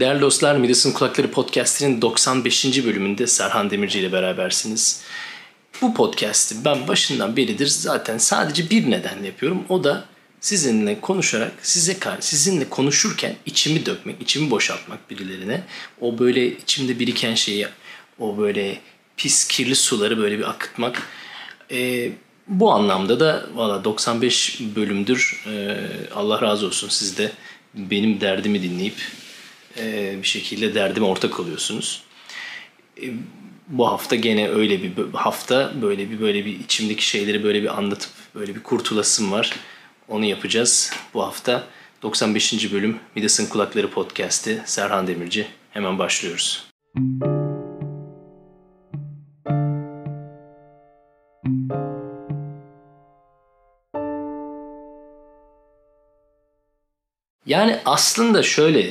Değerli dostlar, Midas'ın Kulakları Podcast'inin 95. bölümünde Serhan Demirci ile berabersiniz. Bu podcast'i ben başından beridir zaten sadece bir nedenle yapıyorum. O da sizinle konuşarak, size sizinle konuşurken içimi dökmek, içimi boşaltmak birilerine. O böyle içimde biriken şeyi, o böyle pis kirli suları böyle bir akıtmak. Ee, bu anlamda da valla 95 bölümdür. Ee, Allah razı olsun siz de benim derdimi dinleyip e, bir şekilde derdime ortak oluyorsunuz. E, bu hafta gene öyle bir hafta böyle bir böyle bir içimdeki şeyleri böyle bir anlatıp böyle bir kurtulasım var. Onu yapacağız bu hafta. 95. bölüm Midas'ın Kulakları Podcast'i Serhan Demirci. Hemen başlıyoruz. Yani aslında şöyle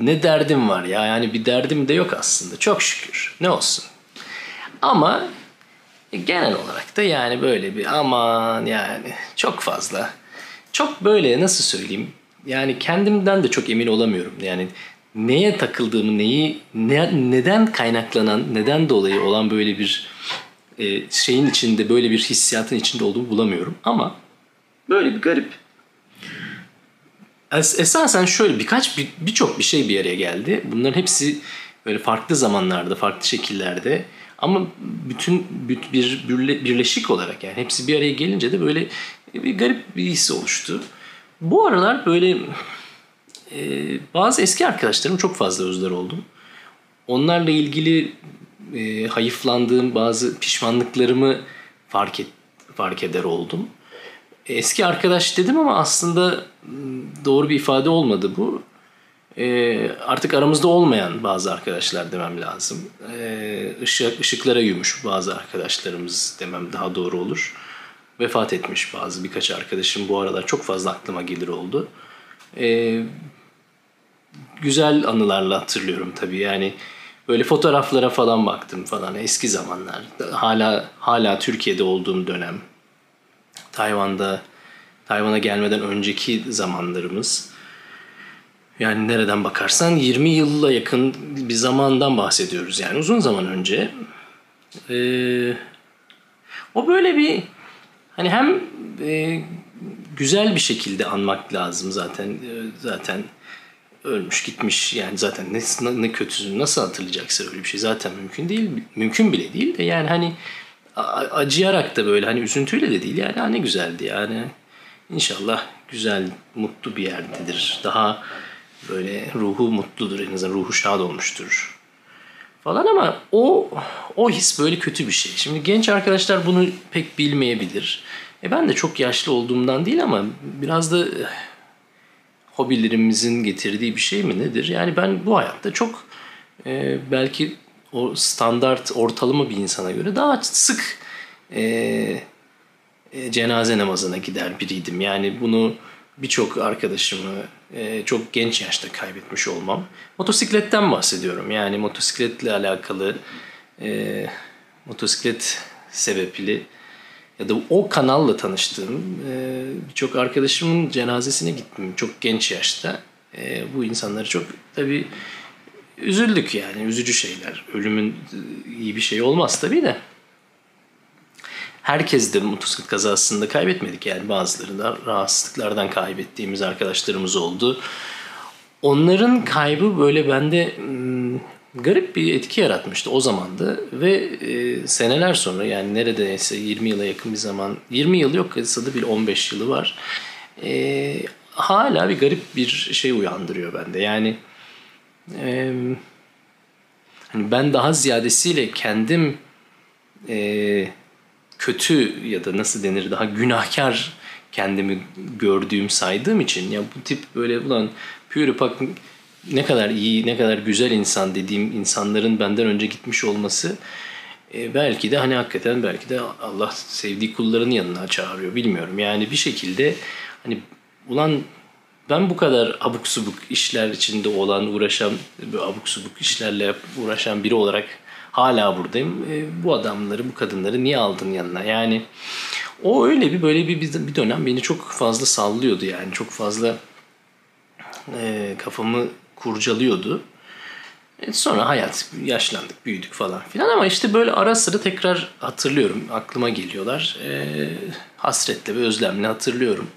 ne derdim var ya? Yani bir derdim de yok aslında. Çok şükür. Ne olsun. Ama genel olarak da yani böyle bir aman yani çok fazla. Çok böyle nasıl söyleyeyim? Yani kendimden de çok emin olamıyorum. Yani neye takıldığımı neyi ne, neden kaynaklanan neden dolayı olan böyle bir e, şeyin içinde böyle bir hissiyatın içinde olduğumu bulamıyorum. Ama böyle bir garip Es esasen şöyle birkaç birçok bir, bir şey bir araya geldi. Bunların hepsi böyle farklı zamanlarda, farklı şekillerde ama bütün bir birleşik olarak yani hepsi bir araya gelince de böyle bir garip bir his oluştu. Bu aralar böyle e, bazı eski arkadaşlarım çok fazla özler oldum. Onlarla ilgili e, hayıflandığım bazı pişmanlıklarımı fark et, fark eder oldum eski arkadaş dedim ama aslında doğru bir ifade olmadı bu. E, artık aramızda olmayan bazı arkadaşlar demem lazım. E, ışık, ışıklara yumuş bazı arkadaşlarımız demem daha doğru olur. Vefat etmiş bazı birkaç arkadaşım bu aralar çok fazla aklıma gelir oldu. E, güzel anılarla hatırlıyorum tabii yani böyle fotoğraflara falan baktım falan eski zamanlar. Hala hala Türkiye'de olduğum dönem Tayvan'da Tayvan'a gelmeden önceki zamanlarımız yani nereden bakarsan 20 yılla yakın bir zamandan bahsediyoruz yani uzun zaman önce. Ee, o böyle bir hani hem e, güzel bir şekilde anmak lazım zaten e, zaten ölmüş gitmiş yani zaten ne, ne kötüsü nasıl hatırlayacaksa öyle bir şey zaten mümkün değil mümkün bile değil de yani hani acıyarak da böyle hani üzüntüyle de değil yani ne güzeldi yani. İnşallah güzel, mutlu bir yerdedir. Daha böyle ruhu mutludur en azından ruhu şad olmuştur falan ama o o his böyle kötü bir şey. Şimdi genç arkadaşlar bunu pek bilmeyebilir. E ben de çok yaşlı olduğumdan değil ama biraz da eh, hobilerimizin getirdiği bir şey mi nedir? Yani ben bu hayatta çok e, belki o standart ortalama bir insana göre daha sık e, e, cenaze namazına gider biriydim. Yani bunu birçok arkadaşımı e, çok genç yaşta kaybetmiş olmam. Motosikletten bahsediyorum. Yani motosikletle alakalı e, motosiklet sebepli ya da o kanalla tanıştığım e, birçok arkadaşımın cenazesine gittim çok genç yaşta. E, bu insanları çok tabii üzüldük yani üzücü şeyler. Ölümün iyi bir şey olmaz tabii de. Herkes de motosiklet kazasında kaybetmedik yani bazıları da rahatsızlıklardan kaybettiğimiz arkadaşlarımız oldu. Onların kaybı böyle bende hmm, garip bir etki yaratmıştı o zamanda ve e, seneler sonra yani neredeyse 20 yıla yakın bir zaman 20 yıl yok kısada bile 15 yılı var. E, hala bir garip bir şey uyandırıyor bende. Yani e, hani ben daha ziyadesiyle kendim e, kötü ya da nasıl denir daha günahkar kendimi gördüğüm saydığım için ya bu tip böyle ulan Puripak ne kadar iyi ne kadar güzel insan dediğim insanların benden önce gitmiş olması e, belki de hani hakikaten belki de Allah sevdiği kullarının yanına çağırıyor bilmiyorum. Yani bir şekilde hani ulan ben bu kadar abuk subuk işler içinde olan, uğraşan, abuk subuk işlerle uğraşan biri olarak hala buradayım. E, bu adamları, bu kadınları niye aldın yanına? Yani o öyle bir böyle bir, bir dönem beni çok fazla sallıyordu yani. Çok fazla e, kafamı kurcalıyordu. E sonra hayat yaşlandık, büyüdük falan filan ama işte böyle ara sıra tekrar hatırlıyorum. Aklıma geliyorlar. E, hasretle ve özlemle hatırlıyorum.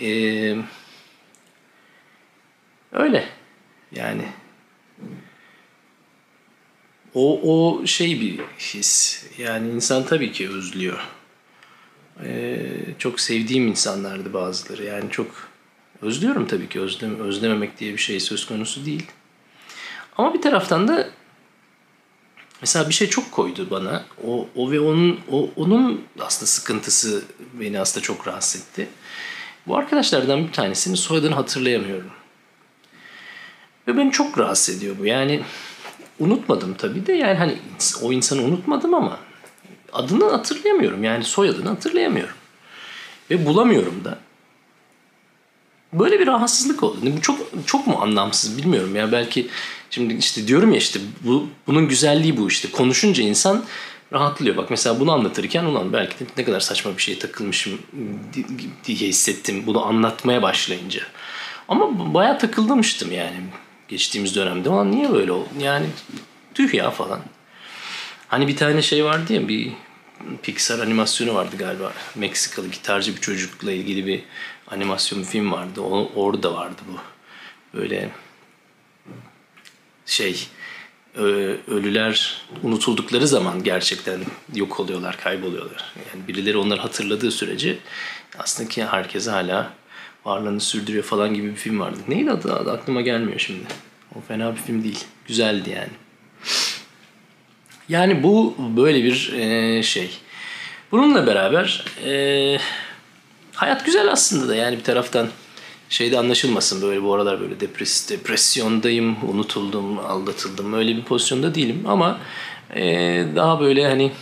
E, öyle. Yani o, o şey bir his. Yani insan tabii ki özlüyor. Ee, çok sevdiğim insanlardı bazıları. Yani çok özlüyorum tabii ki. Özlem, özlememek diye bir şey söz konusu değil. Ama bir taraftan da mesela bir şey çok koydu bana. O, o ve onun o, onun aslında sıkıntısı beni aslında çok rahatsız etti. Bu arkadaşlardan bir tanesinin soyadını hatırlayamıyorum. Ve beni çok rahatsız ediyor bu. Yani unutmadım tabii de yani hani o insanı unutmadım ama adını hatırlayamıyorum. Yani soyadını hatırlayamıyorum. Ve bulamıyorum da. Böyle bir rahatsızlık oldu. Bu çok çok mu anlamsız bilmiyorum ya. Belki şimdi işte diyorum ya işte bu bunun güzelliği bu işte. Konuşunca insan rahatlıyor. Bak mesela bunu anlatırken ulan belki de ne kadar saçma bir şeye takılmışım diye hissettim bunu anlatmaya başlayınca. Ama bayağı takılmıştım yani geçtiğimiz dönemde. Ulan niye böyle oldu? Yani tüh ya falan. Hani bir tane şey vardı ya bir Pixar animasyonu vardı galiba. Meksikalı gitarcı bir çocukla ilgili bir animasyon bir film vardı. O, orada vardı bu. Böyle şey ölüler unutuldukları zaman gerçekten yok oluyorlar, kayboluyorlar. Yani birileri onları hatırladığı sürece aslında ki herkese hala varlığını sürdürüyor falan gibi bir film vardı. Neydi adı? adı aklıma gelmiyor şimdi. O fena bir film değil. Güzeldi yani. Yani bu böyle bir e, şey. Bununla beraber e, hayat güzel aslında da yani bir taraftan şeyde anlaşılmasın böyle bu aralar böyle depres, depresyondayım, unutuldum, aldatıldım öyle bir pozisyonda değilim ama e, daha böyle hani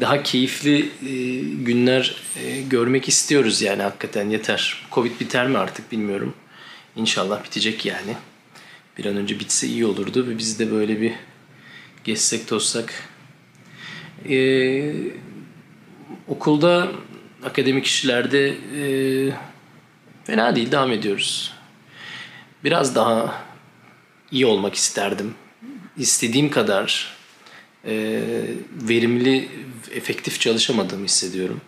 daha keyifli e, günler e, görmek istiyoruz yani hakikaten yeter. Covid biter mi artık bilmiyorum. İnşallah bitecek yani. Bir an önce bitse iyi olurdu ve biz de böyle bir geçsek tozsak. Ee, okulda akademik işlerde e, fena değil devam ediyoruz. Biraz daha iyi olmak isterdim. İstediğim kadar e, verimli, efektif çalışamadığımı hissediyorum.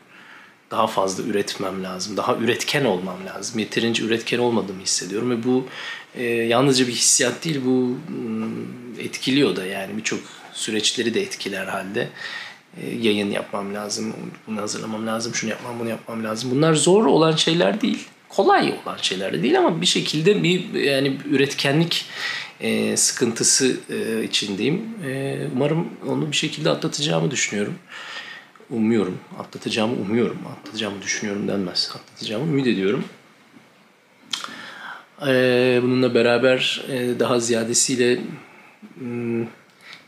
Daha fazla üretmem lazım. Daha üretken olmam lazım. Yeterince üretken olmadığımı hissediyorum ve bu e, yalnızca bir hissiyat değil bu etkiliyor da yani birçok süreçleri de etkiler halde. E, yayın yapmam lazım, bunu hazırlamam lazım, şunu yapmam, bunu yapmam lazım. Bunlar zor olan şeyler değil. Kolay olan şeyler de değil ama bir şekilde bir yani üretkenlik e, sıkıntısı e, içindeyim. E, umarım onu bir şekilde atlatacağımı düşünüyorum. Umuyorum. Atlatacağımı umuyorum. Atlatacağımı düşünüyorum denmez. Atlatacağımı ümit ediyorum. E, bununla beraber e, daha ziyadesiyle hmm,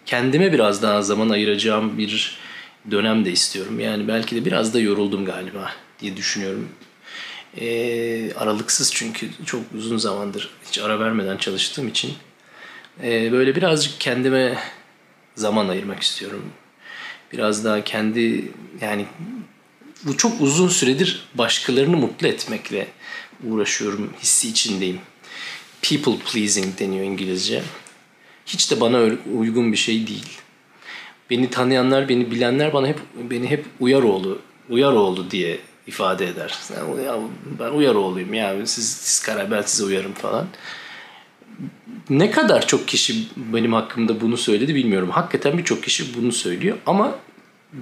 kendime biraz daha zaman ayıracağım bir dönem de istiyorum. Yani belki de biraz da yoruldum galiba diye düşünüyorum. E, aralıksız çünkü çok uzun zamandır hiç ara vermeden çalıştığım için e, böyle birazcık kendime zaman ayırmak istiyorum. Biraz daha kendi yani bu çok uzun süredir başkalarını mutlu etmekle uğraşıyorum hissi içindeyim. People pleasing deniyor İngilizce. Hiç de bana uygun bir şey değil. Beni tanıyanlar, beni bilenler bana hep beni hep uyar oğlu, uyar oğlu diye ifade eder. Ya ben uyar oğluyum ya siz, siz karar ben size uyarım falan. Ne kadar çok kişi benim hakkımda bunu söyledi bilmiyorum. Hakikaten birçok kişi bunu söylüyor ama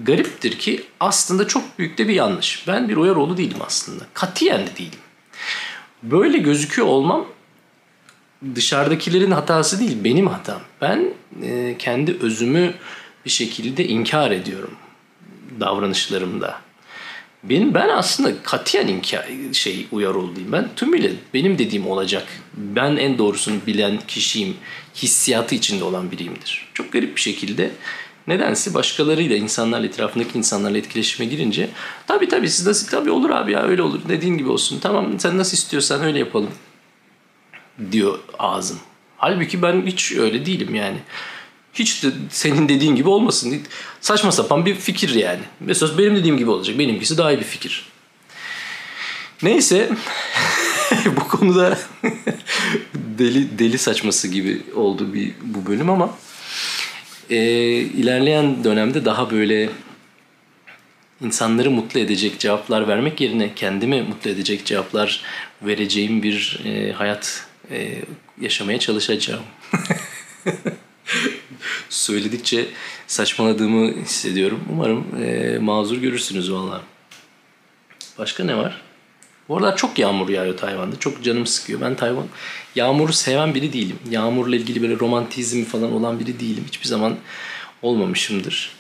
gariptir ki aslında çok büyük de bir yanlış. Ben bir uyar oğlu değilim aslında. Katiyen de değilim. Böyle gözüküyor olmam dışarıdakilerin hatası değil, benim hatam. Ben e, kendi özümü bir şekilde inkar ediyorum davranışlarımda. Benim ben aslında katiyen inkar, şey uyar olayım. Ben tümüyle benim dediğim olacak. Ben en doğrusunu bilen kişiyim. Hissiyatı içinde olan biriyimdir. Çok garip bir şekilde nedense başkalarıyla, insanlarla, etrafındaki insanlarla etkileşime girince tabii tabii siz nasıl tabii olur abi ya öyle olur dediğin gibi olsun. Tamam sen nasıl istiyorsan öyle yapalım diyor ağzım. Halbuki ben hiç öyle değilim yani. Hiç de senin dediğin gibi olmasın. Saçma sapan bir fikir yani. Mesela benim dediğim gibi olacak. Benimkisi daha iyi bir fikir. Neyse. bu konuda deli deli saçması gibi oldu bir bu bölüm ama e, ilerleyen dönemde daha böyle insanları mutlu edecek cevaplar vermek yerine kendimi mutlu edecek cevaplar vereceğim bir e, hayat e, yaşamaya çalışacağım. Söyledikçe saçmaladığımı hissediyorum. Umarım e, mazur görürsünüz valla. Başka ne var? Bu aralar çok yağmur yağıyor Tayvan'da. Çok canım sıkıyor. Ben Tayvan yağmuru seven biri değilim. Yağmurla ilgili böyle romantizm falan olan biri değilim. Hiçbir zaman olmamışımdır.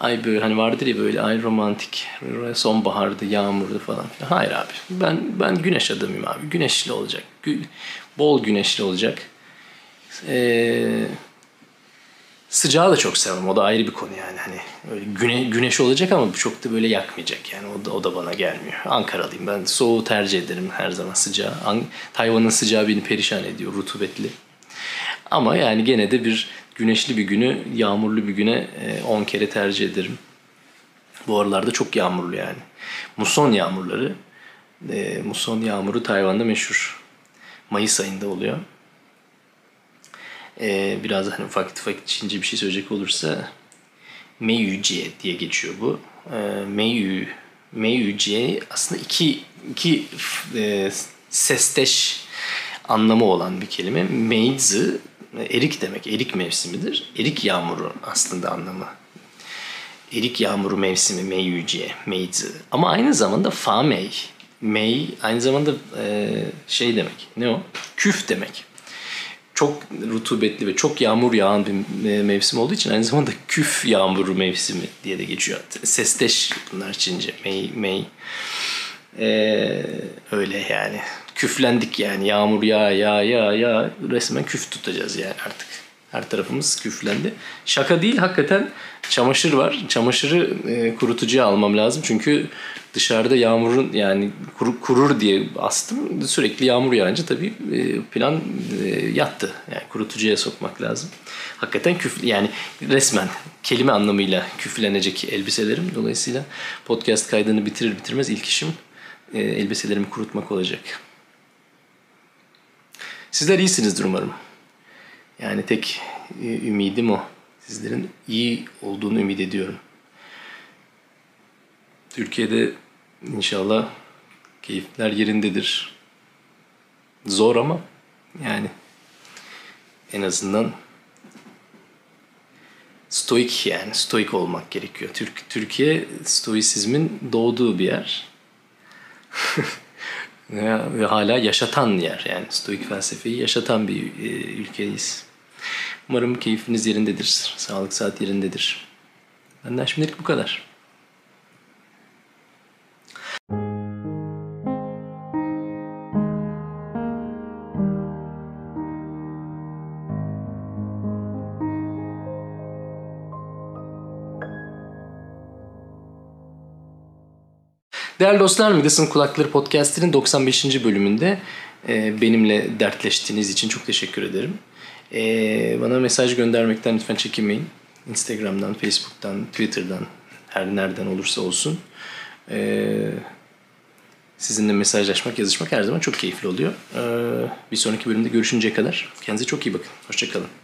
Ay böyle hani vardır ya böyle ay romantik sonbaharda yağmurda falan. Hayır abi. Ben ben güneş adamıyım abi. Güneşli olacak. Bol güneşli olacak. Eee Sıcağı da çok sevmem. O da ayrı bir konu yani. Hani öyle güne, güneş olacak ama çok da böyle yakmayacak yani. O da, o da bana gelmiyor. Ankaralıyım. Ben soğuğu tercih ederim her zaman sıcağı. An Tayvan'ın sıcağı beni perişan ediyor. Rutubetli. Ama yani gene de bir güneşli bir günü yağmurlu bir güne 10 kere tercih ederim. Bu aralarda çok yağmurlu yani. Muson yağmurları. E, muson yağmuru Tayvan'da meşhur. Mayıs ayında oluyor. Ee, biraz hani ufak ufak Çince bir şey söyleyecek olursa Meiyucie diye geçiyor bu. Ee, Meiyu, Meiyucie aslında iki, iki e, sesteş anlamı olan bir kelime. Meizi erik demek. Erik mevsimidir. Erik yağmuru aslında anlamı. Erik yağmuru mevsimi Meiyucie, Meizi. Ama aynı zamanda Fa Mei. Mei aynı zamanda e, şey demek. Ne o? Küf demek çok rutubetli ve çok yağmur yağan bir mevsim olduğu için aynı zamanda küf yağmuru mevsimi diye de geçiyor. Sesteş bunlar Çince. Mey, mey. Ee, öyle yani. Küflendik yani. Yağmur ya ya ya ya resmen küf tutacağız yani artık. Her tarafımız küflendi. Şaka değil hakikaten çamaşır var. Çamaşırı e, kurutucuya almam lazım. Çünkü dışarıda yağmurun yani kur, kurur diye astım. Sürekli yağmur yağınca tabii e, plan e, yattı. Yani kurutucuya sokmak lazım. Hakikaten küf yani resmen kelime anlamıyla küflenecek elbiselerim. Dolayısıyla podcast kaydını bitirir bitirmez ilk işim e, elbiselerimi kurutmak olacak. Sizler iyisinizdir umarım. Yani tek e, ümidim o. Sizlerin iyi olduğunu ümit ediyorum. Türkiye'de inşallah keyifler yerindedir. Zor ama yani en azından stoik yani stoik olmak gerekiyor. Türk Türkiye stoisizmin doğduğu bir yer. ve hala yaşatan yer yani stoik felsefeyi yaşatan bir e, ülkeyiz. Umarım keyfiniz yerindedir, sağlık saat yerindedir. Benden şimdilik bu kadar. Değerli dostlar Midas'ın Kulakları Podcast'inin 95. bölümünde e, benimle dertleştiğiniz için çok teşekkür ederim. E, bana mesaj göndermekten lütfen çekinmeyin. Instagram'dan, Facebook'tan, Twitter'dan her nereden olursa olsun. E, sizinle mesajlaşmak, yazışmak her zaman çok keyifli oluyor. bir sonraki bölümde görüşünceye kadar kendinize çok iyi bakın. Hoşçakalın.